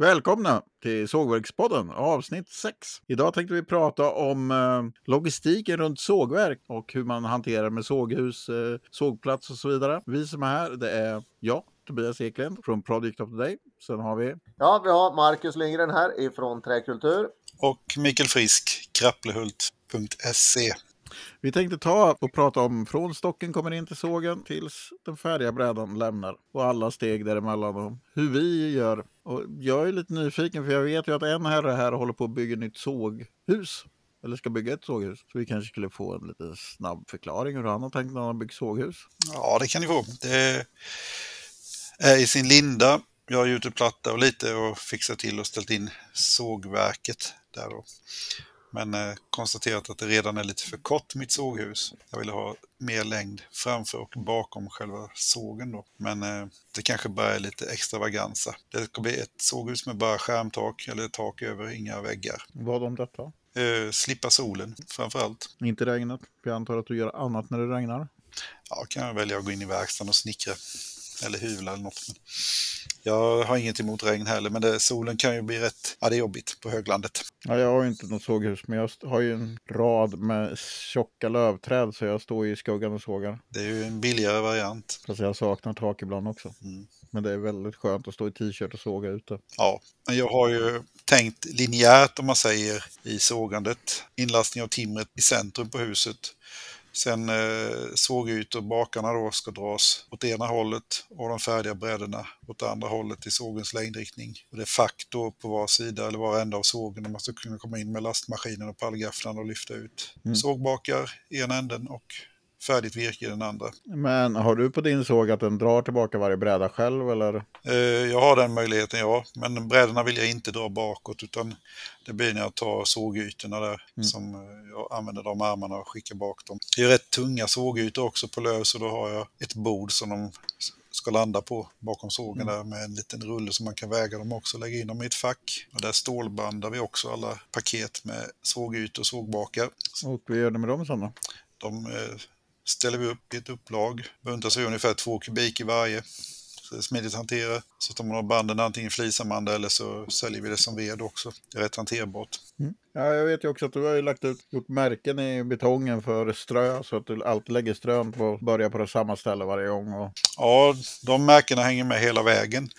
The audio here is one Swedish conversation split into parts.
Välkomna till Sågverkspodden avsnitt 6. Idag tänkte vi prata om eh, logistiken runt sågverk och hur man hanterar med såghus, eh, sågplats och så vidare. Vi som är här, det är jag, Tobias Eklind från Project of the Day. Sen har vi... Ja, vi har Marcus Lindgren här ifrån Träkultur. Och Mikael Frisk, krapplehult.se. Vi tänkte ta och prata om från stocken kommer in till sågen tills den färdiga brädan lämnar och alla steg däremellan och hur vi gör. Och jag är lite nyfiken för jag vet ju att en herre här håller på att bygga nytt såghus. Eller ska bygga ett såghus. Så vi kanske skulle få en lite snabb förklaring hur han har tänkt när han har byggt såghus. Ja, det kan ni få. Det är i sin linda. Jag har gjutit platta och lite och fixat till och ställt in sågverket där då. Men eh, konstaterat att det redan är lite för kort mitt såghus. Jag ville ha mer längd framför och bakom själva sågen då. Men eh, det kanske bara är lite extravaganza. Det ska bli ett såghus med bara skärmtak eller tak över, inga väggar. Vad om detta? Eh, slippa solen framför allt. Inte regnet. Jag antar att du gör annat när det regnar. Ja, kan jag välja att gå in i verkstaden och snickra. Eller hyvla eller något. Jag har inget emot regn heller, men det, solen kan ju bli rätt... Ja, det är jobbigt på höglandet. Ja, jag har ju inte något såghus, men jag har ju en rad med tjocka lövträd så jag står i skuggan och sågar. Det är ju en billigare variant. Fast jag saknar tak ibland också. Mm. Men det är väldigt skönt att stå i t-shirt och såga ute. Ja, men jag har ju tänkt linjärt om man säger i sågandet. Inlastning av timret i centrum på huset. Sen eh, sågytor, bakarna då ska dras åt ena hållet och de färdiga brädorna åt andra hållet i sågens längdriktning. Och det är fack då på var sida eller var ända av sågen där man ska kunna komma in med lastmaskinen och pallgafflarna och lyfta ut. Mm. Sågbakar ena änden och färdigt virke i den andra. Men har du på din såg att den drar tillbaka varje bräda själv eller? Eh, Jag har den möjligheten, ja. Men brädorna vill jag inte dra bakåt utan det blir när jag tar sågytorna där Mm. som eh, jag använder de armarna och skickar bak dem. Det är rätt tunga sågytor också på löv så då har jag ett bord som de ska landa på bakom sågen Mm. där med en liten rulle så man kan väga dem också och lägga in dem i ett fack. Och där stålbandar vi också alla paket med sågytor och sågbakar. Och vad gör du med dem sen då? De eh, ställer vi upp i ett upplag. Buntas i ungefär två kubik i varje. Så det smidigt att hantera. Så tar man av banden antingen flisar man det eller så säljer vi det som ved också. Det är rätt hanterbart. Ja, jag vet ju också att du har ju lagt ut, gjort märken i betongen för strö så att du alltid lägger strön på, börjar på samma ställe varje gång. Och, Ja, de märkena hänger med hela vägen.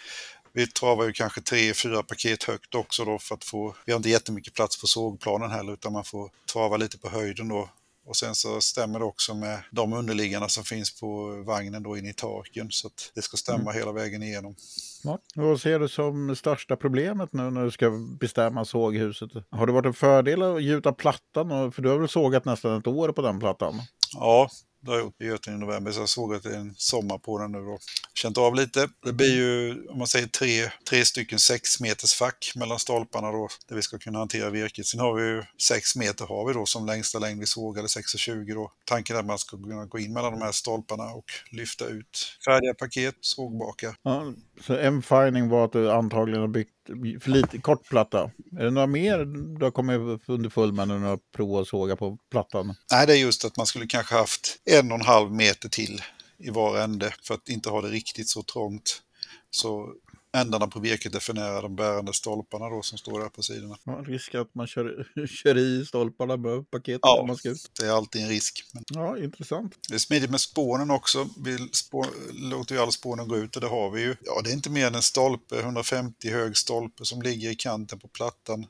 Vi travar ju kanske tre, fyra paket högt också då för att få... Vi har inte jättemycket plats på sågplanen heller utan man får trava lite på höjden då. Och sen så stämmer det också med de underliggarna som finns på vagnen då inne i taken så att det ska stämma hela vägen igenom. Smart. Vad ser du som största problemet nu när du ska bestämma såghuset? Har det varit en fördel att gjuta plattan? För du har väl sågat nästan ett år på den plattan? Ja, det har jag gjort i Götene i november, så jag såg att det är en sommar på den nu då. Känt av lite. Det blir ju, om man säger tre, tre stycken sex meters fack mellan stolparna då, där vi ska kunna hantera virket. Sen har vi ju sex meter har vi då som längsta längd vi sågade, 6,20 då. Tanken är att man ska kunna gå in mellan de här stolparna och lyfta ut färdiga paket, sågbaka. Ja, så en finding var att du antagligen har byggt för lite kort platta. Är det några mer du har kommit underfull med när du har provat att såga på plattan? Nej, det är just att man skulle kanske haft en och en halv meter till i var ände för att inte ha det riktigt så trångt. Så ändarna på virket nära de bärande stolparna då som står där på sidorna. Ja, risk att man kör, kör i stolparna med paketet Ja. man ska ut. Det är alltid en risk. Men Ja, intressant. det är smidigt med spånen också. Vi spå, låter ju alla spånen gå ut och det har vi ju. Ja, det är inte mer än en stolpe, 150 hög stolpe som ligger i kanten på plattan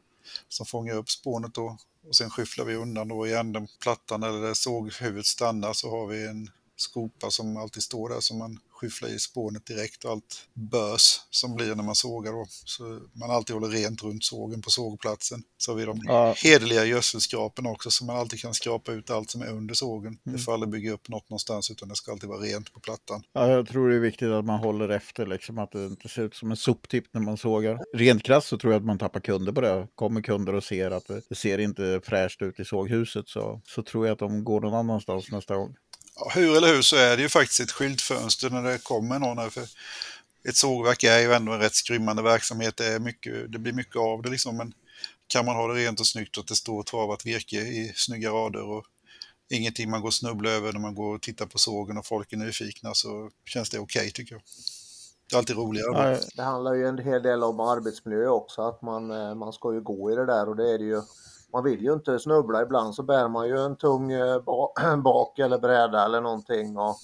som fångar upp spånet då. Och sen skyfflar vi undan då i änden plattan eller där såghuvudet stannar så har vi en skopa som alltid står där som man skyfflar i spånet direkt och allt bös som blir när man sågar då. Så man alltid håller rent runt sågen på sågplatsen. Så har vi de Ja. hederliga gödselskrapen också så man alltid kan skrapa ut allt som är under sågen. Mm. Det får aldrig bygga upp något någonstans utan det ska alltid vara rent på plattan. Ja, jag tror det är viktigt att man håller efter, liksom, att det inte ser ut som en soptipp när man sågar. Rent krasst så tror jag att man tappar kunder på det. Kommer kunder och ser att det, ser inte fräscht ut i såghuset så, så tror jag att de går någon annanstans nästa gång. Hur eller hur så är det ju faktiskt ett skyltfönster när det kommer någon här. För ett sågverk är ju ändå en rätt skrymmande verksamhet. Det, är mycket, det blir mycket av det liksom. Men kan man ha det rent och snyggt och att det står travat virke i snygga rader och ingenting man går och snubblar över när man går och tittar på sågen och folk är nyfikna så känns det okej tycker jag. Det är alltid roligare. Ja, Det handlar ju en hel del om arbetsmiljö också, att man, eh, man ska ju gå i det där och det är det ju. Man vill ju inte snubbla, ibland så bär man ju en tung eh, bak eller bräda eller någonting och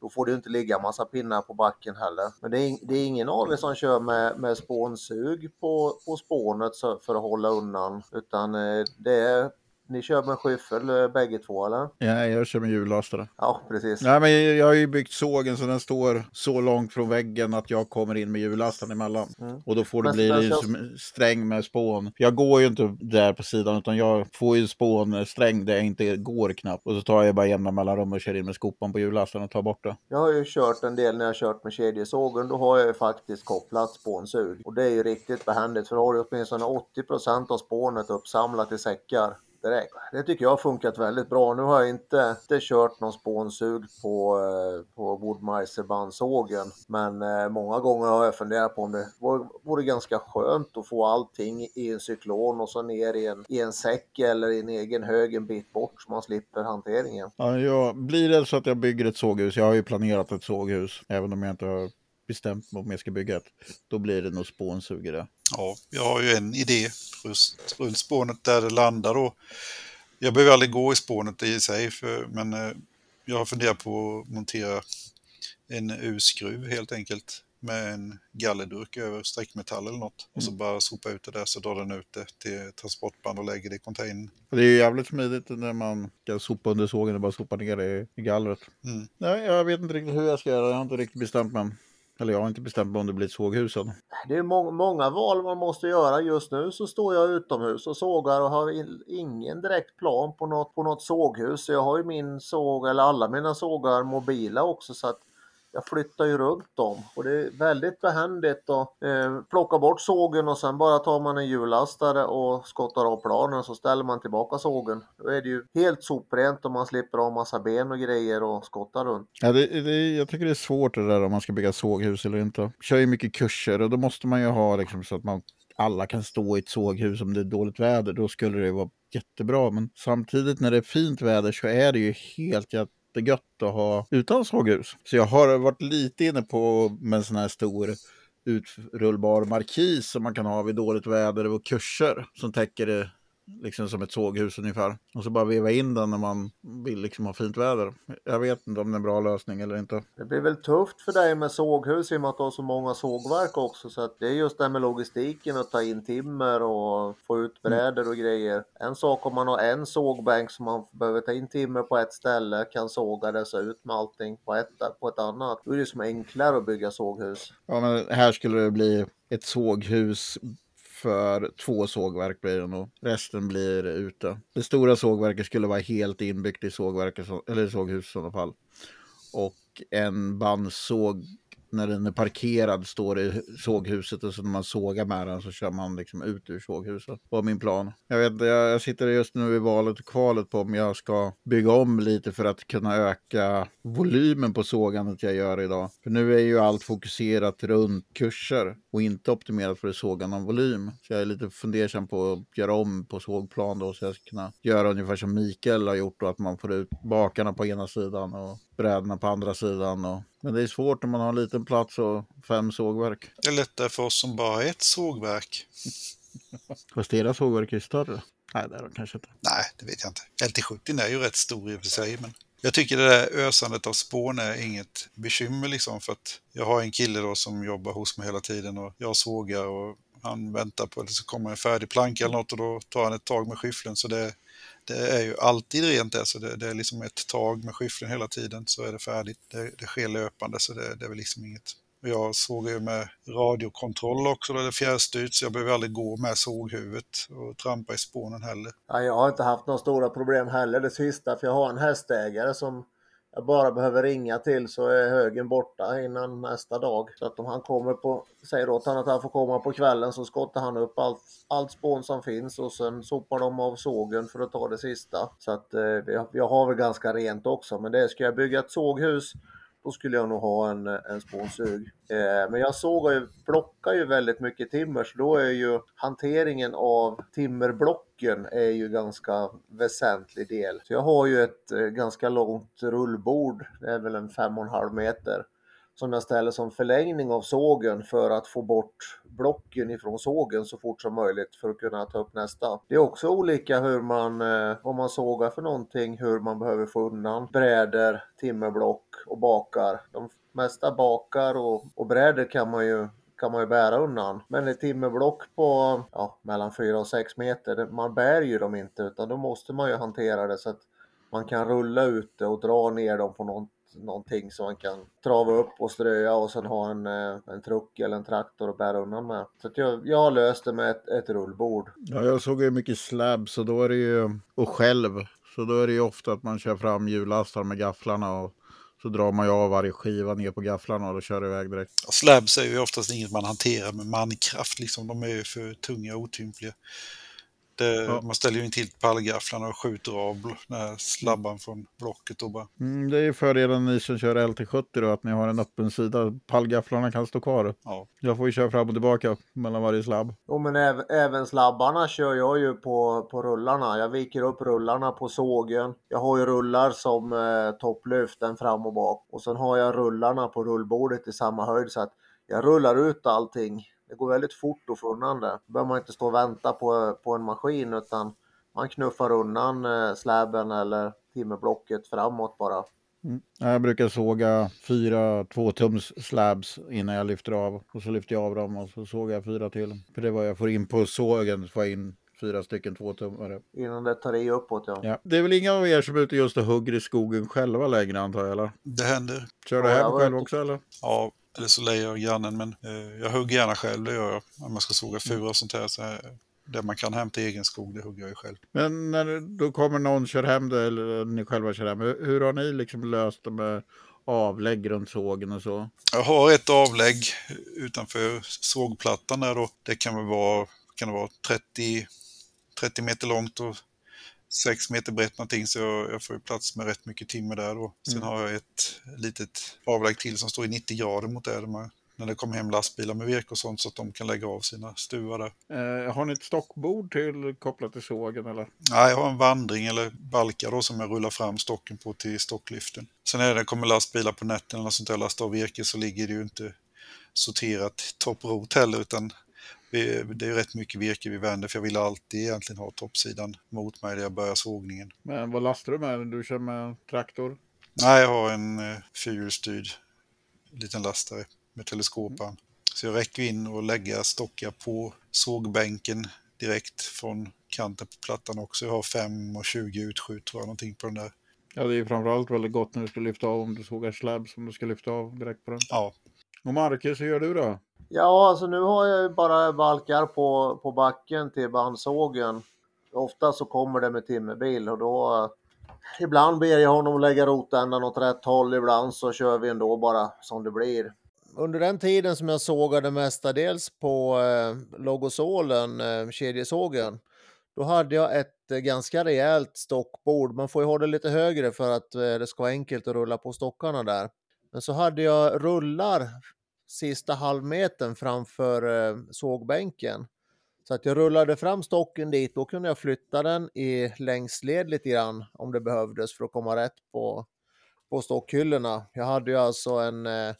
då får det ju inte ligga massa pinnar på backen heller. Men det är, det är ingen av er som kör med, med spånsug på, på spånet för att hålla undan, utan eh, det är, ni kör med skyffel eh, bägge två eller? ja, jag kör med hjullastare. Ja, precis. Nej, men jag har ju byggt sågen så den står så långt från väggen att jag kommer in med hjullastaren emellan. Mm. Och då får det Men- bli men en så- som- sträng med spån. Jag går ju inte där på sidan utan jag får ju spån sträng där jag inte går knappt. Och så tar jag bara jämna mellanrum och kör in med skopan på hjullastaren och tar bort det. Jag har ju kört en del när jag har kört med kedjesågen. Då har jag ju faktiskt kopplat spånsug. Och det är ju riktigt behändigt för då har du åtminstone 80% av spånet uppsamlat i säckar direkt. Det tycker jag har funkat väldigt bra. Nu har jag inte, inte kört någon spånsug på, eh, på Woodmeister bandsågen. Men eh, många gånger har jag funderat på om det vore, vore ganska skönt att få allting i en cyklon och så ner i en, i en säck eller i en egen hög en bit bort så man slipper hanteringen. Ja, jag, blir det så att jag bygger ett såghus, jag har ju planerat ett såghus, även om jag inte har bestämt mig om jag ska bygga ett, då blir det nog spånsug i det. Ja, jag har ju en idé just runt spånet där det landar då. Jag behöver aldrig gå i spånet i sig, för, men eh, jag har funderat på att montera en U-skruv helt enkelt med en gallerdurk över sträckmetall eller något. Och så bara sopa ut det där så drar den ut det till transportband och lägger det i containern. Det är ju jävligt smidigt när man ska sopa under sågen och bara sopa ner det i- i gallret. Mm. Nej, jag vet inte riktigt hur jag ska göra, jag har inte riktigt bestämt mig. Eller jag har inte bestämt mig om det blir ett såghus. Det är må många val man måste göra. Just nu så står jag utomhus och sågar och har in- ingen direkt plan på något, på något såghus. Så Jag har ju min såg, eller alla mina sågar mobila också så att jag flyttar ju runt dem och det är väldigt behändigt att eh, plocka bort sågen och sen bara tar man en hjullastare och skottar av planen så ställer man tillbaka sågen. Då är det ju helt soprent och man slipper ha massa ben och grejer och skotta runt. Ja, det, det, jag tycker det är svårt det där om man ska bygga såghus eller inte. Kör ju mycket kurser och då måste man ju ha liksom så att man alla kan stå i ett såghus om det är dåligt väder. Då skulle det vara jättebra. Men samtidigt när det är fint väder så är det ju helt jättegött att ha utan såghus. Så jag har varit lite inne på med en sån här stor utrullbar markis som man kan ha vid dåligt väder och kurser som täcker det liksom som ett såghus ungefär. Och så bara veva in den när man vill liksom ha fint väder. Jag vet inte om det är en bra lösning eller inte. Det blir väl tufft för dig med såghus i och med att du har så många sågverk också. Så det är just det här med logistiken att ta in timmer och få ut brädor och grejer. En sak om man har en sågbänk som man behöver ta in timmer på ett ställe, kan såga det så ut med allting på ett, på ett annat. Då är det som enklare att bygga såghus. Ja, men här skulle det bli ett såghus för två sågverk blir det nog. Resten blir ute. Det stora sågverket skulle vara helt inbyggt i sågverket, eller såghus i sådana fall. Och en bandsåg när den är parkerad står i såghuset och så när man sågar med den så kör man liksom ut ur såghuset. var min plan. Jag, vet, jag jag sitter just nu i valet och kvalet på om jag ska bygga om lite för att kunna öka volymen på sågandet jag gör idag. För nu är ju allt fokuserat runt kurser och inte optimerat för att såga någon volym. Så jag är lite fundersam på att göra om på sågplan då så jag ska kunna göra ungefär som Mikael har gjort då att man får ut bakarna på ena sidan och brädorna på andra sidan. Och... Men det är svårt när man har en liten plats och fem sågverk. Det är lättare för oss som bara har ett sågverk. Fast deras sågverk är större. Nej, det är de kanske inte. Nej, det vet jag inte. LT70 är ju rätt stor i och för sig, men jag tycker det där ösandet av spån är inget bekymmer liksom för att jag har en kille då som jobbar hos mig hela tiden och jag sågar och han väntar på att det ska komma en färdig planka eller något och då tar han ett tag med skyffeln så det, det är ju alltid rent där så det, det är liksom ett tag med skyffeln hela tiden så är det färdigt. Det, det sker löpande så det, det är väl liksom inget Jag sågar ju med radiokontroll också, där det är fjärrstyrt, så jag behöver aldrig gå med såghuvudet och trampa i spånen heller. Ja, jag har inte haft några stora problem heller det sista för jag har en hästägare som jag bara behöver ringa till så är högen borta innan nästa dag. Så att om han kommer på, säger åt honom att han får komma på kvällen så skottar han upp allt, allt spån som finns och sen sopar de av sågen för att ta det sista. Så att eh, jag, jag har väl ganska rent också men det ska jag bygga ett såghus då skulle jag nog ha en, en spånsug. Eh, men jag såg ju, plockar ju väldigt mycket timmer så då är ju hanteringen av timmerblocken är ju ganska väsentlig del. Så jag har ju ett eh, ganska långt rullbord, det är väl en fem och en halv meter som jag ställer som förlängning av sågen för att få bort blocken ifrån sågen så fort som möjligt för att kunna ta upp nästa. Det är också olika hur man, eh, om man sågar för någonting, hur man behöver få undan bräder, timmerblock och bakar. De mesta bakar och, och bräder kan man ju kan man ju bära undan. Men ett timmerblock på ja, mellan 4 och 6 meter, man bär ju dem inte utan då måste man ju hantera det så att man kan rulla ut det och dra ner dem på någon, någonting som man kan trava upp och ströa och sen ha en, eh, en truck eller en traktor att bära undan med. Så jag, jag har löst det med ett, ett rullbord. Ja, jag såg ju mycket slabs och då är det ju, och själv, så då är det ju ofta att man kör fram hjulastar med gafflarna och så drar man ju av varje skiva ner på gafflarna och då kör det iväg direkt. Slabs är ju oftast inget man hanterar med mankraft, liksom. de är ju för tunga och otympliga. Det, ja. Man ställer ju in till pallgafflarna och skjuter av den här slabban från blocket. Och bara. Mm, det är ju fördelen ni som kör LT70 då, att ni har en öppen sida. Pallgafflarna kan stå kvar. Ja. Jag får ju köra fram och tillbaka mellan varje slabb. Jo, men äv även slabbarna kör jag ju på, på rullarna. Jag viker upp rullarna på sågen. Jag har ju rullar som eh, topplyft, en fram och bak. Och sen har jag rullarna på rullbordet i samma höjd så att jag rullar ut allting det går väldigt fort att få undan det. Då behöver man inte stå och vänta på, på en maskin utan man knuffar undan eh, släben eller timmerblocket framåt bara. Mm. Jag brukar såga fyra tvåtums slabs innan jag lyfter av och så lyfter jag av dem och så sågar jag fyra till. För det är vad jag får in på sågen, så får jag in fyra stycken tvåtummare. Innan det tar i uppåt ja. ja. Det är väl inga av er som är ute just och hugger i skogen själva längre antar jag eller? Det händer. Kör du ja, hem själv också eller? Ja, eller så lejer jag grannen, men eh, jag hugger gärna själv, det gör jag. Om man ska såga fura och sånt här. Så här det man kan hämta egen skog, det hugger jag ju själv. Men när då kommer någon kör hem det, eller ni själva kör hem hur har ni liksom löst det med avlägg runt sågen och så? Jag har ett avlägg utanför sågplattan där då. Det kan väl vara, kan det vara 30, 30 meter långt och sex meter brett någonting så jag, får ju plats med rätt mycket timmer där då. Sen mm. har jag ett litet avlägg till som står i 90 grader mot det. Man, när det kommer hem lastbilar med virke och sånt så att de kan lägga av sina stuvar där. Eh, har ni ett stockbord till kopplat till sågen eller? Nej, jag har en vandring eller balkar då som jag rullar fram stocken på till stocklyften. Sen när det kommer lastbilar på nätterna eller sånt där lastar av virke så ligger det ju inte sorterat topprot heller utan det är rätt mycket virke vi vänder för jag vill alltid egentligen ha toppsidan mot mig när jag börjar sågningen. Men vad lastar du med? Du kör med traktor? Nej, jag har en eh, fyrhjulsstyrd liten lastare med teleskoparm. Mm. Så jag räcker in och lägger stockar på sågbänken direkt från kanten på plattan också. Jag har 5 och 20 utskjut tror jag någonting på den där. Ja, det är framförallt väldigt gott när du ska lyfta av om du sågar slab som du ska lyfta av direkt på den. Ja. Och Marcus, hur gör du då? Ja, alltså nu har jag ju bara valkar på, på backen till bandsågen. Ofta så kommer det med timmerbil och då Ibland ber jag honom lägga rotändan åt rätt håll, ibland så kör vi ändå bara som det blir. Under den tiden som jag sågade mestadels på eh, Logosolen, eh, kedjesågen, då hade jag ett eh, ganska rejält stockbord. Man får ju ha det lite högre för att eh, det ska vara enkelt att rulla på stockarna där. Men så hade jag rullar sista halvmetern framför eh, sågbänken. Så att jag rullade fram stocken dit, då kunde jag flytta den i längsled lite grann om det behövdes för att komma rätt på, på stockhyllorna. Jag hade ju alltså en eh,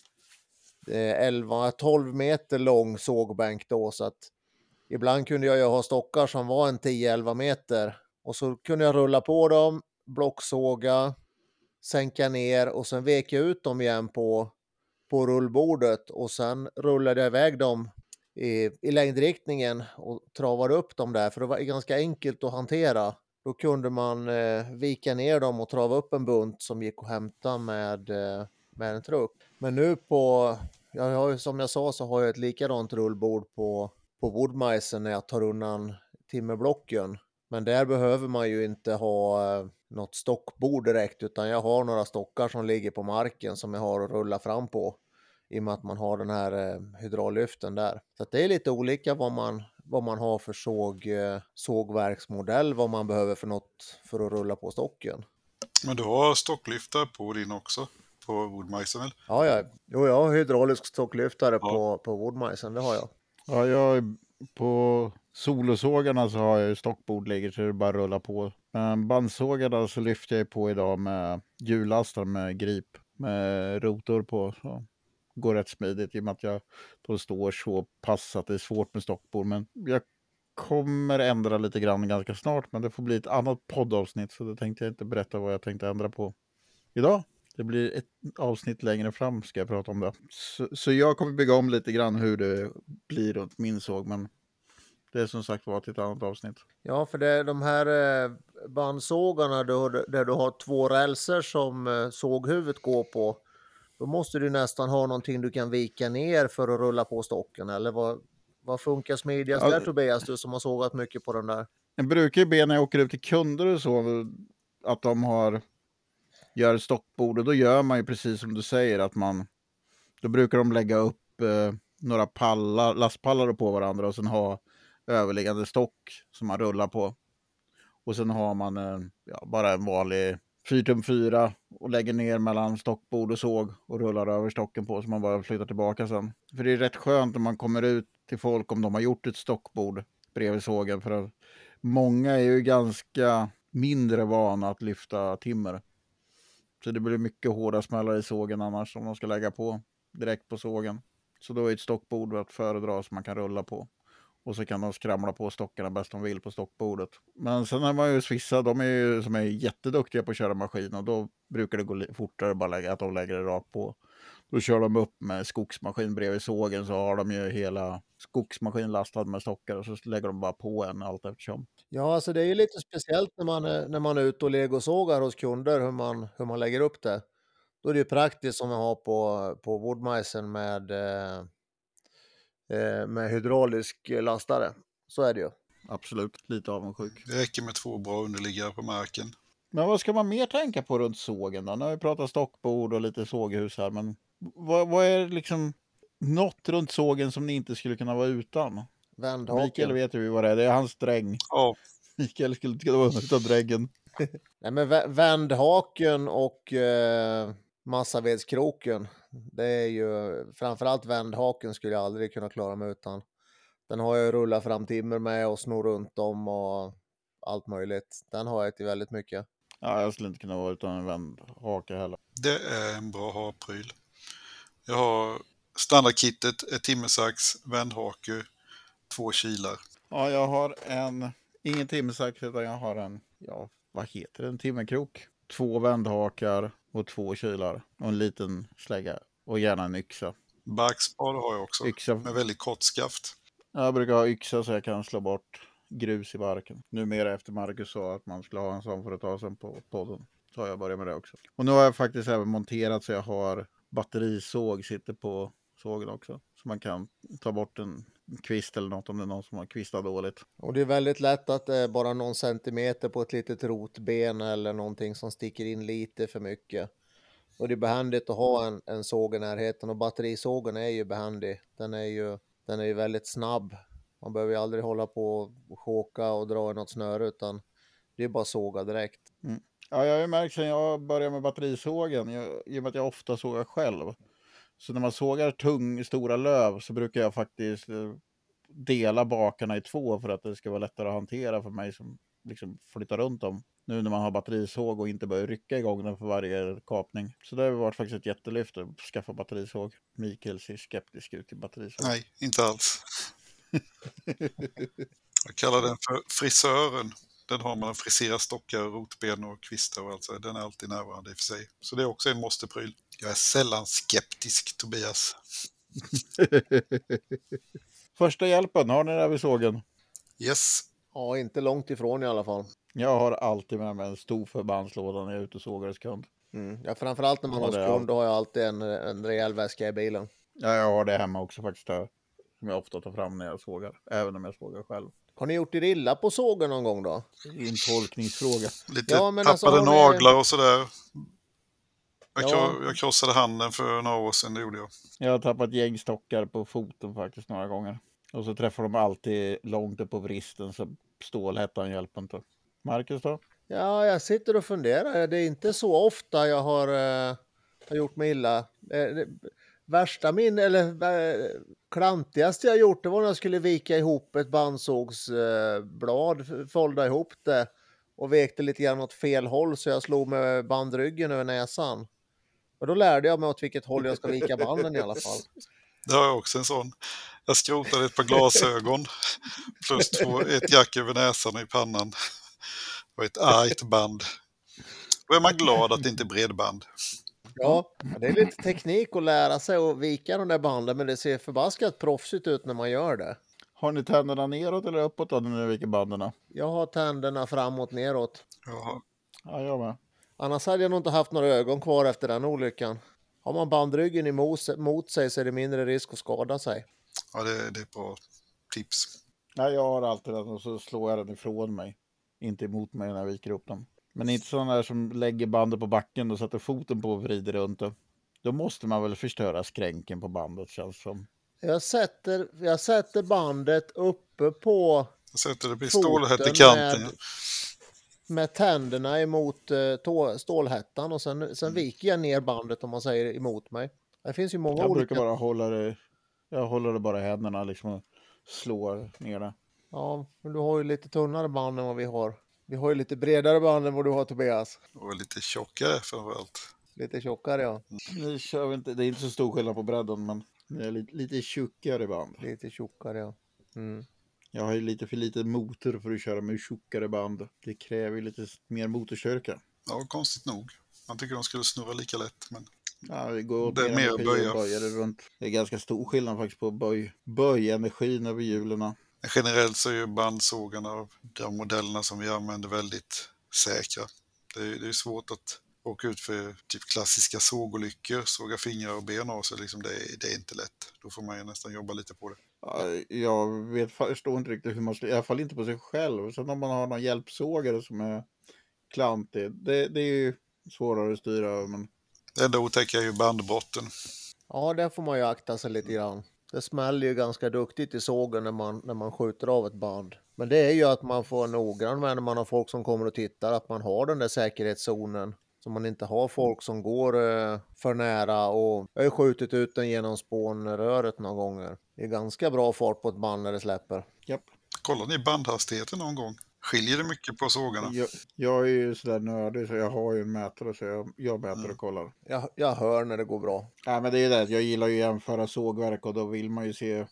eh 11-12 meter lång sågbänk då så att ibland kunde jag ju ha stockar som var en 10-11 meter och så kunde jag rulla på dem, blocksåga, sänka ner och sen vek jag ut dem igen på på rullbordet och sen rullade jag iväg dem i, i längdriktningen och travade upp dem där för det var ganska enkelt att hantera. Då kunde man eh, vika ner dem och trava upp en bunt som gick att hämta med, eh, med en truck. Men nu på, jag har, som jag sa så har jag ett likadant rullbord på, på Woodmeiser när jag tar undan timmerblocken. Men där behöver man ju inte ha eh, något stockbord direkt utan jag har några stockar som ligger på marken som jag har att rulla fram på i och med att man har den här eh, hydraullyften där. Så det är lite olika vad man, vad man har för såg, eh, sågverksmodell, vad man behöver för något för att rulla på stocken. Men du har stocklyftare på din också? På Woodmeister Ja, ja. Jo, jag har hydraulisk stocklyftare ja. på, på Woodmeister, det har jag. Ja, jag på solosågarna så har jag ju stockbord ligger så det bara rulla på. Men bandsågarna så lyfter jag på idag med hjullastaren med grip med rotor på. Så går rätt smidigt i och med att jag då står så pass att det är svårt med stockbord. Men jag kommer ändra lite grann ganska snart, men det får bli ett annat poddavsnitt så då tänkte jag inte berätta vad jag tänkte ändra på idag. Det blir ett avsnitt längre fram ska jag prata om det. Så, så jag kommer bygga om lite grann hur det blir runt min såg, men det är som sagt var till ett annat avsnitt. Ja, för det är de här eh, bandsågarna där du har två rälser som eh, såghuvudet går på. Då måste du nästan ha någonting du kan vika ner för att rulla på stocken. Eller vad, vad funkar smidigast Ja, där Tobias, du som har sågat mycket på den där? Jag brukar ju be när jag åker ut till kunder och så att de har gör ett stockbord och då gör man ju precis som du säger att man då brukar de lägga upp eh, några pallar, lastpallar på varandra och sen ha överliggande stock som man rullar på. Och sen har man eh, ja, bara en vanlig 4 tum 4 och lägger ner mellan stockbord och såg och rullar över stocken på så man bara flyttar tillbaka sen. För det är rätt skönt när man kommer ut till folk om de har gjort ett stockbord bredvid sågen för att många är ju ganska mindre vana att lyfta timmer. Så det blir mycket hårda smällar i sågen annars om de ska lägga på direkt på sågen. Så då är ett stockbord att föredra som man kan rulla på. Och så kan de skramla på stockarna bäst de vill på stockbordet. Men sen har man ju vissa, de är ju som är jätteduktiga på att köra maskin och då brukar det gå fortare bara lägga, att de lägger det rakt på. Då kör de upp med skogsmaskin bredvid sågen så har de ju hela skogsmaskin lastad med stockar och så lägger de bara på en allt eftersom. Ja, alltså det är ju lite speciellt när man, är- när man är ute och legosågar hos kunder hur man, hur man lägger upp det. Då är det ju praktiskt som vi har på, på Woodmajsen med, eh, eh, med hydraulisk lastare. Så är det ju. Absolut, lite avundsjuk. Det räcker med två bra underliggare på marken. Men vad ska man mer tänka på runt sågen då? Nu har vi pratat stockbord och lite såghus här, men vad, vad är liksom något runt sågen som ni inte skulle kunna vara utan? Mikael Vändhaken. vet ju vad det är, det är hans dräng. Ja, Mikael skulle inte kunna vara utan drängen. Nej, men vä- vändhaken och eh, massavedskroken. Det är ju framförallt vändhaken skulle jag aldrig kunna klara mig utan. Den har jag rullat fram timmer med och snor runt om och allt möjligt. Den har jag till väldigt mycket. Ja, jag skulle inte kunna vara utan en vändhake heller. det är en bra ha-pryl. Jag har standardkittet, ett timmersax, vändhake, två kilar. Ja, jag har en, ingen timmersax utan jag har en, ja, vad heter det, en timmerkrok. Två vändhakar och två kilar och en liten slägga och gärna en yxa. Barkspade har jag också, Yxa med väldigt kort skaft. Jag brukar ha yxa så jag kan slå bort grus i barken. Numera efter Marcus sa att man skulle ha en sån för att ta sen på podden. Så har jag börjat med det också. Och nu har jag faktiskt även monterat så jag har batterisåg sitter på sågen också. Så man kan ta bort en kvist eller något om det är någon som har kvistat dåligt. Och det är väldigt lätt att det är bara någon centimeter på ett litet rotben eller någonting som sticker in lite för mycket. Och det är behändigt att ha en, en såg i närheten och batterisågen är ju behändig. Den är ju, den är ju väldigt snabb. Man behöver ju aldrig hålla på och choka och dra i något snöre utan det är bara såga direkt. Ja, jag har ju märkt sen jag började med batterisågen, jag, i och med att jag ofta sågar själv. Så när man sågar tung, stora löv så brukar jag faktiskt eh, dela bakarna i två för att det ska vara lättare att hantera för mig som liksom flyttar runt dem. Nu när man har batterisåg och inte börjar rycka igång den för varje kapning. Så det har varit faktiskt ett jättelyft att skaffa batterisåg. Mikael ser skeptisk ut till batterisåg. Nej, inte alls. Jag kallar den för frisören. Den har man friserar stockar, rotben och kvistar och allt så. Den är alltid närvarande i och för sig. Så det är också en måstepryl. Jag är sällan skeptisk, Tobias. Första hjälpen, har ni det vid sågen? Yes, Ja, inte långt ifrån i alla fall. Jag har alltid med mig en stor förbandslåda när jag är ute och sågar hos kund. Mm. Ja, framförallt när man har det är kund, då har jag alltid en, en rejäl väska i bilen. Ja, jag har det hemma också faktiskt. Där, som jag ofta tar fram när jag sågar. Även om jag sågar själv. Har ni gjort er illa på sågen någon gång då? Det är en tolkningsfråga. lite Ja, men tappade alltså, har ni- naglar och sådär. Jag, Ja. jag krossade handen för några år sedan, det gjorde jag. Jag har tappat gängstockar på foten faktiskt några gånger. Och så träffar de alltid långt upp på vristen så stålhättan hjälper inte. Marcus då? Ja, jag sitter och funderar. Det är inte så ofta jag har, eh, har gjort mig illa. Eh, det, värsta min, eller eh, klantigaste jag gjort, det var när jag skulle vika ihop ett bandsågsblad, eh, folda ihop det och vekte lite grann åt fel håll så jag slog med bandryggen över näsan. Men då lärde jag mig åt vilket håll jag ska vika banden i alla fall. Det har jag också en sån. Jag skrotade ett par glasögon plus två, ett jack över näsan och i pannan. Och ett argt band. Då är man glad att det inte är bredband. Ja, det är lite teknik att lära sig att vika de där banden, men det ser förbaskat proffsigt ut när man gör det. Har ni tänderna neråt eller uppåt då när ni viker banden? Jag har tänderna framåt, neråt. Jaha. Ja, jag med. Annars hade jag nog inte haft några ögon kvar efter den olyckan. Har man bandryggen emot, mot sig så är det mindre risk att skada sig. Ja, det, det är bra tips. Nej, jag har alltid den och så slår jag den ifrån mig. Inte emot mig när jag viker upp den. Men inte sådana där som lägger bandet på backen och sätter foten på och vrider runt det. Då måste man väl förstöra skränken på bandet känns som. Jag sätter, jag sätter bandet uppe på Jag sätter det Foten stålhätt i kanten. med-. Med tänderna emot eh, tå, stålhättan och sen, sen viker jag ner bandet om man säger emot mig. Det finns ju många Jag olika. brukar bara hålla det. Jag håller det bara i händerna liksom och slår ner det. Ja, men du har ju lite tunnare band än vad vi har. Vi har ju lite bredare band än vad du har Tobias. Och lite tjockare framförallt. Lite tjockare ja. Ni kör väl inte, det är inte så stor skillnad på bredden men ni är lite, lite tjockare band. Lite tjockare ja. Mm. Jag har ju lite för lite motor för att köra med tjockare band. Det kräver ju lite mer motorstyrka. Ja, konstigt nog. Man tycker de skulle snurra lika lätt, men Ja, det går åt Det är mer energi böja. det runt. Det är ganska stor skillnad faktiskt på böj, böjenergin över hjulen. generellt så är ju bandsågarna av de modellerna som vi använder väldigt säkra. Det är, det är svårt att åka ut för typ klassiska sågolyckor, såga fingrar och ben av sig. Liksom det, det är inte lätt. Då får man ju nästan jobba lite på det. Ja, Jag vet, förstår inte riktigt hur man ska, i alla fall inte på sig själv. Sen om man har någon hjälpsågare som är klantig, det, det är ju svårare att styra över. Men Det enda otäcka är ju bandbotten. Ja, där får man ju akta sig lite grann. Det smäller ju ganska duktigt i sågen när man, när man skjuter av ett band. Men det är ju att man får noggrann med när man har folk som kommer och tittar, att man har den där säkerhetszonen. Så man inte har folk som går eh, för nära och jag har ju skjutit ut den genom spånröret några gånger. Det är ganska bra fart på ett band när det släpper. japp. Kollar ni bandhastigheten någon gång? Skiljer det mycket på sågarna? Jag, jag är ju sådär nördig så jag har ju en mätare så jag, jag mäter och kollar. Jag, jag hör när det går bra. Ja, men det är det, jag gillar ju att jämföra sågverk och då vill man ju se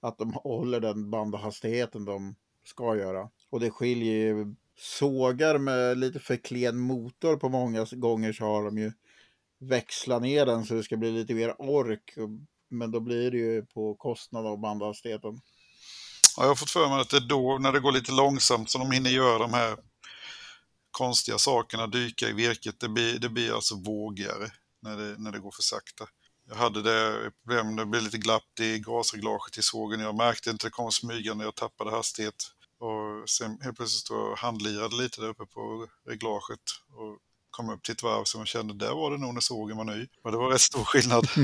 att de håller den bandhastigheten de ska göra. Och det skiljer ju sågar med lite för klen motor på många gånger så har de ju växlat ner den så det ska bli lite mer ork. Men då blir det ju på kostnad av bandhastigheten. Ja, jag har fått för mig att det är då, när det går lite långsamt, som de hinner göra de här konstiga sakerna, dyka i virket. Det blir, det blir alltså vågigare när det, när det går för sakta. Jag hade det problemet, det blev lite glapp i gasreglaget i sågen. Jag märkte inte, det kom smygande, jag tappade hastighet. Och sen helt plötsligt stod jag och handlirade lite där uppe på reglaget. Och kom upp till ett varv som jag kände, där var det nog när sågen var ny. Och det var rätt stor skillnad.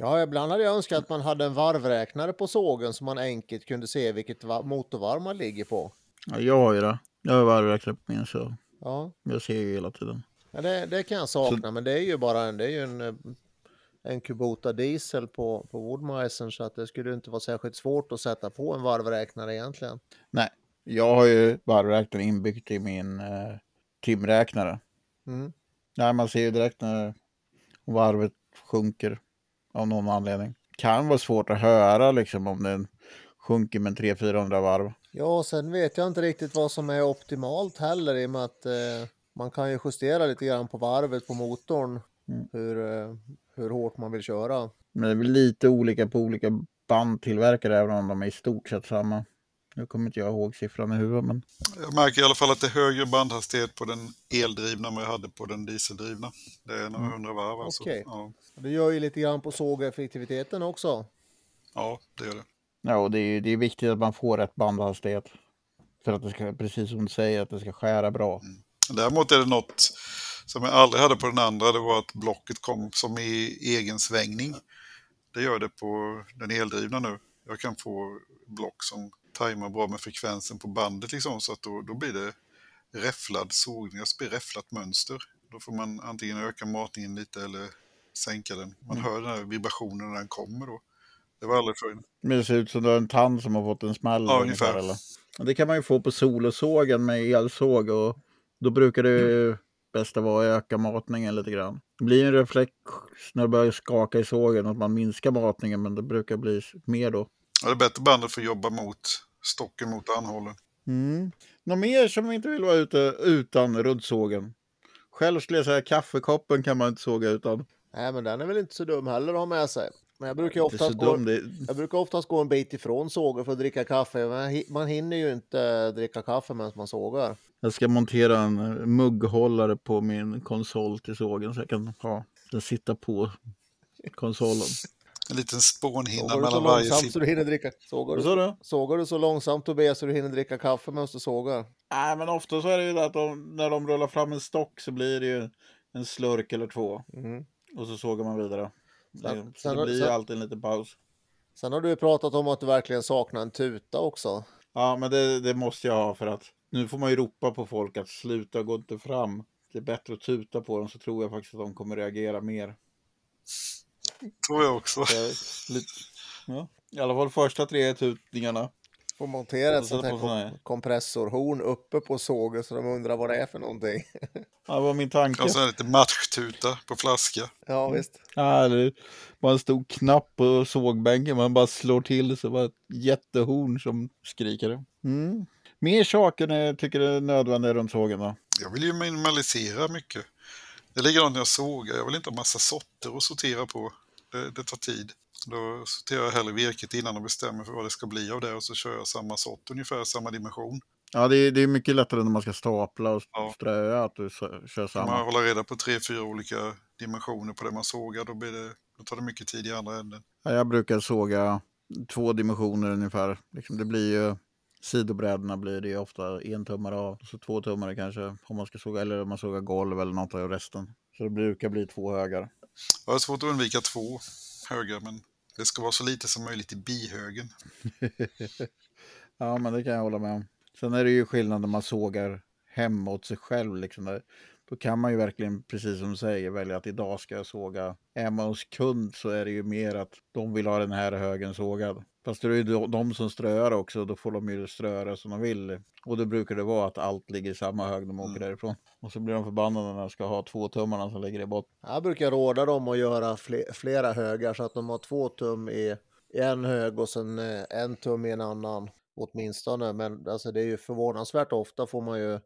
Ja, ibland hade jag önskat att man hade en varvräknare på sågen så man enkelt kunde se vilket va- motorvarv man ligger på. Ja, jag har ju det. Jag har varvräknare på min så Ja, jag ser ju hela tiden. Ja, det, det kan jag sakna, men det är ju bara en, det är ju en, eh, en Kubota diesel på, på Woodmeisen så att det skulle inte vara särskilt svårt att sätta på en varvräknare egentligen. Nej, jag har ju varvräknaren inbyggt i min eh, timräknare. Mm. Nej, man ser ju direkt när varvet sjunker av någon anledning. Kan vara svårt att höra liksom om den sjunker med 300-400 varv. Ja, sen vet jag inte riktigt vad som är optimalt heller i och med att eh, man kan ju justera lite grann på varvet på motorn Mm. hur, eh, hur hårt man vill köra. Men det är väl lite olika på olika bandtillverkare även om de är i stort sett samma. Nu kommer inte jag ihåg siffran i huvudet men Jag märker i alla fall att det är högre bandhastighet på den eldrivna än vad jag hade på den dieseldrivna. Det är några hundra varv alltså. Okej. Ja, Det gör ju lite grann på sågeffektiviteten också. ja, det gör det. ja, och det är, ju- det är viktigt att man får rätt bandhastighet. För att det ska, precis som du säger, att det ska skära bra. Däremot är det något som jag aldrig hade på den andra, det var att blocket kom som i egen svängning. Det gör det på den eldrivna nu. Jag kan få block som tajmar bra med frekvensen på bandet liksom, så att då, då blir det räfflad sågning, alltså blir räfflat mönster. Då får man antingen öka matningen lite eller sänka den. Man hör den här vibrationen när den kommer då. Det var aldrig förr. Men det ser ut som du har en tand som har fått en smäll. Ja, ungefär, ungefär. eller? Det kan man ju få på solosågen med elsåg och då brukar det ju bästa vara att öka matningen lite grann. Det blir en reflex när det börjar skaka i sågen att man minskar matningen men det brukar bli mer då. Ja, det är bättre bandet för att jobba mot stocken mot anhållen. Mm. Något mer som inte vill vara ute utan ruddsågen? Själv skulle jag säga kaffekoppen kan man inte såga utan. Nej, men den är väl inte så dum heller att ha med sig. Men jag brukar så oftast, gå, dum. Det, jag brukar oftast gå en bit ifrån sågen för att dricka kaffe. Man, hi- man hinner ju inte dricka kaffe medan man sågar. jag ska montera en mugghållare på min konsol till sågen så jag kan ha den sitta på konsolen. En liten spånhinna så mellan varje långsamt så du hinner dricka... Sågar du, du? sågar du så långsamt Tobias så du hinner dricka kaffe medan du sågar? Nej, men ofta så är det ju det att de, när de rullar fram en stock så blir det ju en slurk eller två. Mm. Och så sågar man vidare. Sen- så sen det blir ju sen- alltid en liten paus. Sen har du ju pratat om att du verkligen saknar en tuta också. Ja, men det, det måste jag ha för att nu får man ju ropa på folk att sluta, gå inte fram. Det är bättre att tuta på dem så tror jag faktiskt att de kommer reagera mer. Tror jag också. Så jag, lite, ja. I alla fall första tre tutningarna. Får montera ett sånt här kom- kompressorhorn uppe på sågen så de undrar vad det är för någonting. Ja, det var min tanke. Och så är det lite matchtuta på flaska. Ja visst. Ja, det var en stor knapp på sågbänken. Man bara slår till så var ett jättehorn som skriker. Mm. Mer saker när jag tycker det är nödvändigt runt sågen då? Jag vill ju minimalisera mycket. Det är likadant när jag sågar. Jag vill inte ha massa sorter att sortera på. Det, det tar tid. Då sorterar jag hellre virket innan och bestämmer för vad det ska bli av det och så kör jag samma sort, ungefär samma dimension. Ja, det är, det är mycket lättare när man ska stapla och Ja. ströa att du kör Kan man samma. hålla reda på tre, fyra olika dimensioner på det man sågar, då, blir det, då tar det mycket tid i andra änden. Ja, jag brukar såga två dimensioner ungefär. Liksom det blir ju sidobrädorna blir det ju ofta en tummare av. Så två tummare kanske om man ska såga eller om man sågar golv eller något av resten. Så det brukar bli två högar. Jag har svårt att undvika två högar, men det ska vara så lite som möjligt i bihögen. Ja, men det kan jag hålla med om. Sen är det ju skillnad när man sågar hemåt åt sig själv. Liksom där. Då kan man ju verkligen, precis som du säger, välja att idag ska jag såga. Är man hos kund så är det ju mer att de vill ha den här högen sågad. Fast det är ju de- som ströar också, då får de ju ströa som de vill. Och då brukar det vara att allt ligger i samma hög när de åker Mm. därifrån. Och så blir de förbannade när de ska ha två tummarna som ligger i botten. Jag brukar råda dem att göra fle- flera högar så att de har två tum i, i en hög och sen eh, en tum i en annan åtminstone. Men alltså det är ju förvånansvärt ofta får man ju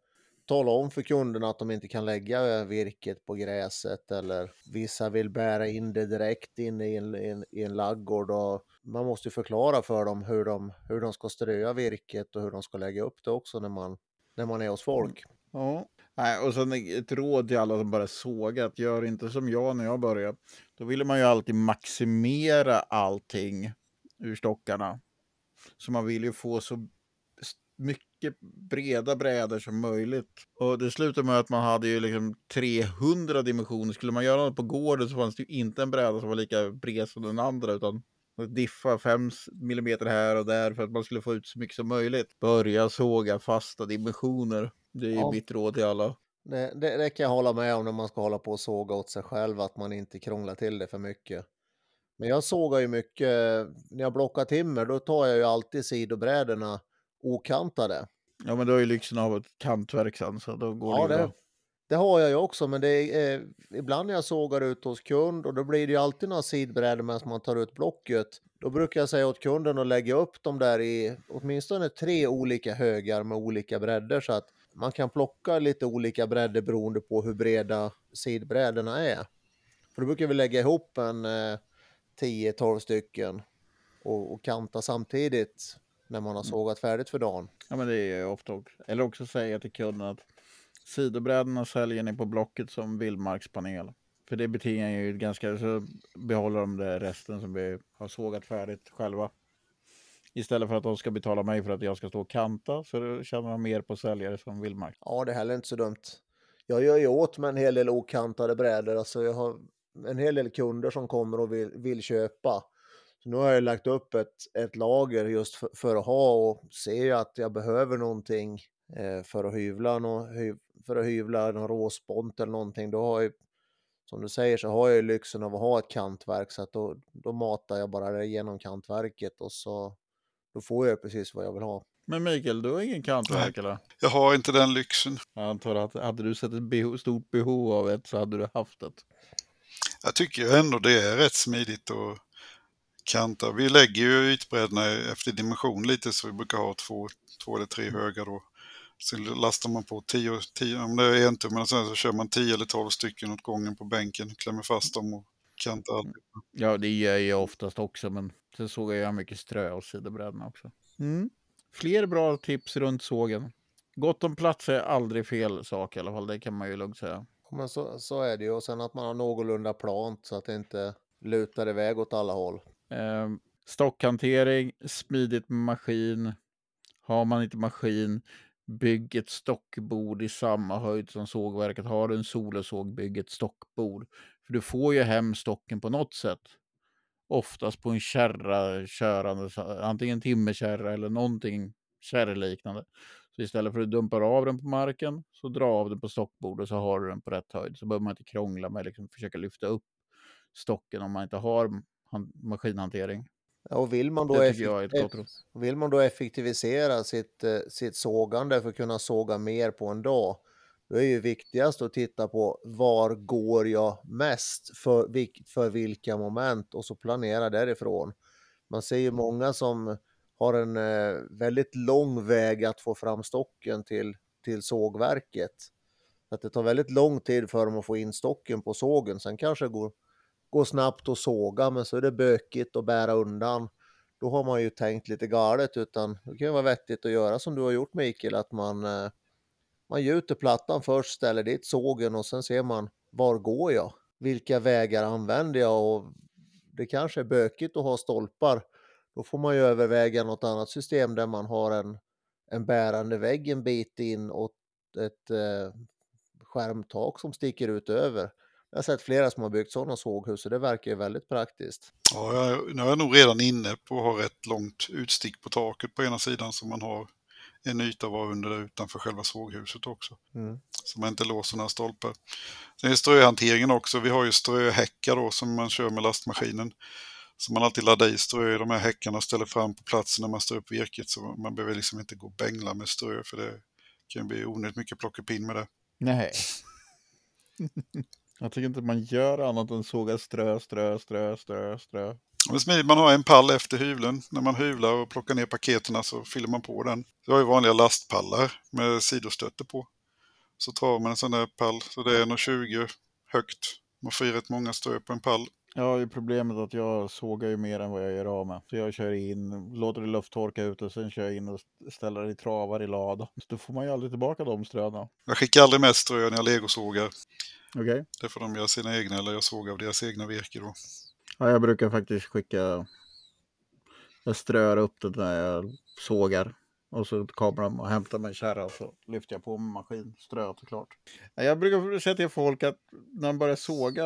tala om för kunderna att de inte kan lägga virket på gräset eller vissa vill bära in det direkt in i en, i en, i en laggård. Och man måste ju förklara för dem hur de, hur de ska ströa virket och hur de ska lägga upp det också när man, när man är hos folk. Ja. Nej, och sen ett råd till alla som bara sågar, att gör inte som jag när jag började. Då ville man ju alltid maximera allting ur stockarna. Så man vill ju få så s- mycket breda brädor som möjligt. Och det slutade med att man hade ju liksom 300 dimensioner. Skulle man göra något på gården så fanns det ju inte en bräda som var lika bred som den andra utan diffa 5 millimeter här och där för att man skulle få ut så mycket som möjligt. Börja såga fasta dimensioner. Det är ju Ja. mitt råd till alla. Det, det, det kan jag hålla med om när man ska hålla på och såga åt sig själv, att man inte krånglar till det för mycket. Men jag sågar ju mycket, när jag blockar timmer, då tar jag ju alltid sidobrädorna okantade. Ja men du har ju lyxen av ett kantverk sen så då går Ja, det ju det, bra. det har jag ju också, men det är, eh, ibland när jag sågar ut hos kund och då blir det ju alltid några sidbrädor medan man tar ut blocket. Då brukar jag säga åt kunden att lägga upp dem där i åtminstone tre olika högar med olika bredder så att man kan plocka lite olika bredder beroende på hur breda sidbrädorna är. För då brukar vi lägga ihop en eh, 10-12 stycken och, och kanta samtidigt när man har sågat färdigt för dagen. Ja men det är ofta också. Eller också säga till kunden att sidobrädorna säljer ni på Blocket som vildmarkspanel. För det betingar ju ganska, så behåller de det resten som vi har sågat färdigt själva. Istället för att de ska betala mig för att jag ska stå och kanta så tjänar de mer på säljare som vildmark. Ja, det är heller inte så dumt. Jag gör ju åt med en hel del okantade brädor. Alltså jag har en hel del kunder som kommer och vill, vill köpa. Så nu har jag lagt upp ett, ett lager just för, för att ha och ser att jag behöver någonting eh, för att hyvla nå, hy, för att hyvla någon råspont eller någonting. Då har jag, som du säger så har jag ju lyxen av att ha ett kantverk så att då, då matar jag bara det genom kantverket och så då får jag precis vad jag vill ha. Men Mikael, du har ingen kantverk eller? Jag har inte den lyxen. Jag antar att hade du sett ett behov, stort behov av ett så hade du haft det. Jag tycker ändå det är rätt smidigt att kanta. Vi lägger ju ytbreddorna efter dimension lite så vi brukar ha två, två eller tre höga då. Så lastar man på 10, 10 om det är en tumme, sen så kör man 10 eller 12 stycken åt gången på bänken, klämmer fast dem och kantar allt. Ja, det gör jag oftast också, men sen såg jag mycket strö och sidobrädorna också. Mm. Fler bra tips runt sågen. Gott om plats är aldrig fel sak i alla fall, det kan man ju lugnt säga. Men så, så är det ju. Och sen att man har någorlunda plant så att det inte lutar iväg åt alla håll. Eh, stockhantering, smidigt med maskin. Har man inte maskin, bygg ett stockbord i samma höjd som sågverket. Har du en solosåg, bygg ett stockbord. För du får ju hem stocken på något sätt. Oftast på en kärra körande, antingen timmerkärra eller någonting kärrliknande. Så istället för att dumpa av den på marken så dra av den på stockbordet så har du den på rätt höjd. Så behöver man inte krångla med att liksom försöka lyfta upp stocken om man inte har maskinhantering. Ja, och vill man, då råd. vill man då effektivisera sitt, eh, sitt sågande för att kunna såga mer på en dag, då är ju viktigast att titta på var går jag mest för, för vilka moment och så planera därifrån. Man ser ju många som har en eh, väldigt lång väg att få fram stocken till, till sågverket. Att det tar väldigt lång tid för dem att få in stocken på sågen. Sen kanske det går, går snabbt att såga, men så är det bökigt att bära undan. Då har man ju tänkt lite galet, utan det kan ju vara vettigt att göra som du har gjort Mikael, att man, eh, man gjuter plattan först, ställer dit sågen och sen ser man var går jag? Vilka vägar använder jag? Och det kanske är bökigt att ha stolpar då får man ju överväga något annat system där man har en, en bärande vägg en bit in och ett eh, skärmtak som sticker ut över. Jag har sett flera som har byggt sådana såghus och det verkar ju väldigt praktiskt. Ja, jag, nu är jag nog redan inne på att ha rätt långt utstick på taket på ena sidan så man har en yta var under utanför själva såghuset också. Mm. Så man inte låser några stolpar. Sen är ströhanteringen också. Vi har ju ströhäckar då som man kör med lastmaskinen. Så man alltid laddar i strö i de här häckarna och ställer fram på platsen när man står upp virket. Så man behöver liksom inte gå och bängla med strö för det kan bli onödigt mycket plockepinn med det. Nej. Jag tycker inte man gör annat än såga strö, strö, strö, strö, strö. Man har en pall efter hyvlen. När man hyvlar och plockar ner paketerna så fyller man på den. Vi har ju vanliga lastpallar med sidostötter på. Så tar man en sån där pall, så det är nog 20 högt. Man får i rätt många strö på en pall. Ja, det är problemet att jag sågar ju mer än vad jag gör av med. Så jag kör in, låter det lufttorka ut och sen kör jag in och ställer i travar i lada. Så då får man ju aldrig tillbaka de ströna. Jag skickar aldrig med strö när jag legosågar. Okay. Det får de göra sina egna eller jag sågar av deras egna virke då. Ja, jag brukar faktiskt skicka... Jag strör upp det när jag sågar. Och så kommer de och hämtar mig kärra och så lyfter jag på med maskin. Ströet såklart. Jag brukar säga till folk att när man börjar såga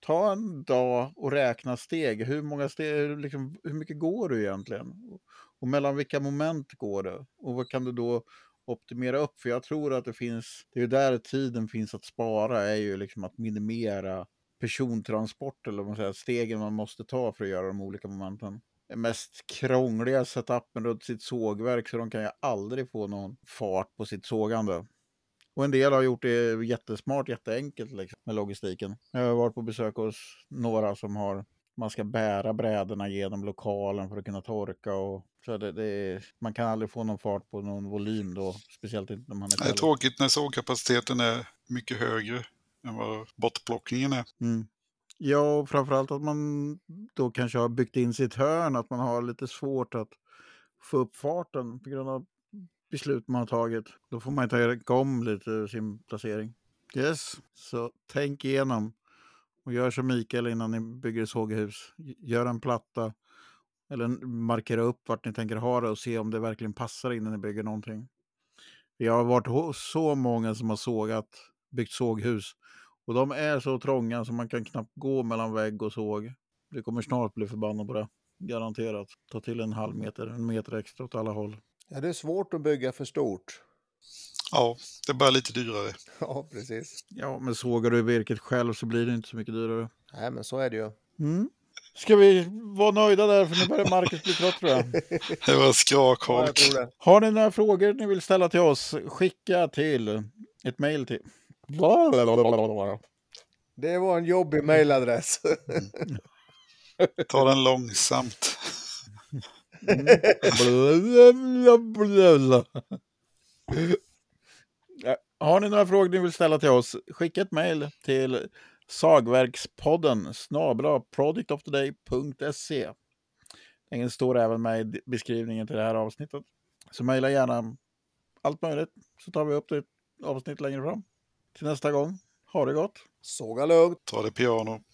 ta en dag och räkna steg. Hur många steg, liksom, hur mycket går du egentligen? Och mellan vilka moment går du? Och vad kan du då optimera upp? För jag tror att det finns, det är där tiden finns att spara, är ju liksom att minimera persontransport eller vad man säger, stegen man måste ta för att göra de olika momenten. Den mest krångliga setupen runt sitt sågverk så de kan ju aldrig få någon fart på sitt sågande. Och en del har gjort det jättesmart, jätteenkelt liksom, med logistiken. Jag har varit på besök hos några som har man ska bära brädorna genom lokalen för att kunna torka. Och, så det, det, man kan aldrig få någon fart på någon volym då, speciellt inte när man är Det är tråkigt när sågkapaciteten är mycket högre än vad bortplockningen är. Mm. Ja, och framförallt att man då kanske har byggt in sitt hörn, att man har lite svårt att få upp farten på grund av beslut man har tagit. Då får man ta om lite sin placering. Yes, så tänk igenom och gör som Mikael innan ni bygger såghus. Gör en platta eller markera upp vart ni tänker ha det och se om det verkligen passar innan ni bygger någonting. Vi har varit så många som har sågat, byggt såghus och de är så trånga så man kan knappt gå mellan vägg och såg. Det kommer snart bli förbannat på det. Garanterat. Ta till en halv meter, en meter extra åt alla håll. Ja, det är svårt att bygga för stort. Ja, det är bara lite dyrare. Ja, precis. Ja, men sågar du virket själv så blir det inte så mycket dyrare. Nej, men så är det ju. Mm. Ska vi vara nöjda där för nu börjar Marcus bli trött tror jag. Det var skrakholk. Har ni några frågor ni vill ställa till oss, skicka till ett mejl till... Det var en jobbig mejladress. Ta den långsamt. Ja, Har ni några frågor ni vill ställa till oss, skicka ett mejl till sagverkspodden snabla productoftoday.se. Den står även med i beskrivningen till det här avsnittet. Så mejla gärna allt möjligt så tar vi upp det i ett avsnitt längre fram. Till nästa gång, ha det gott! Såga lugnt. Ta det piano.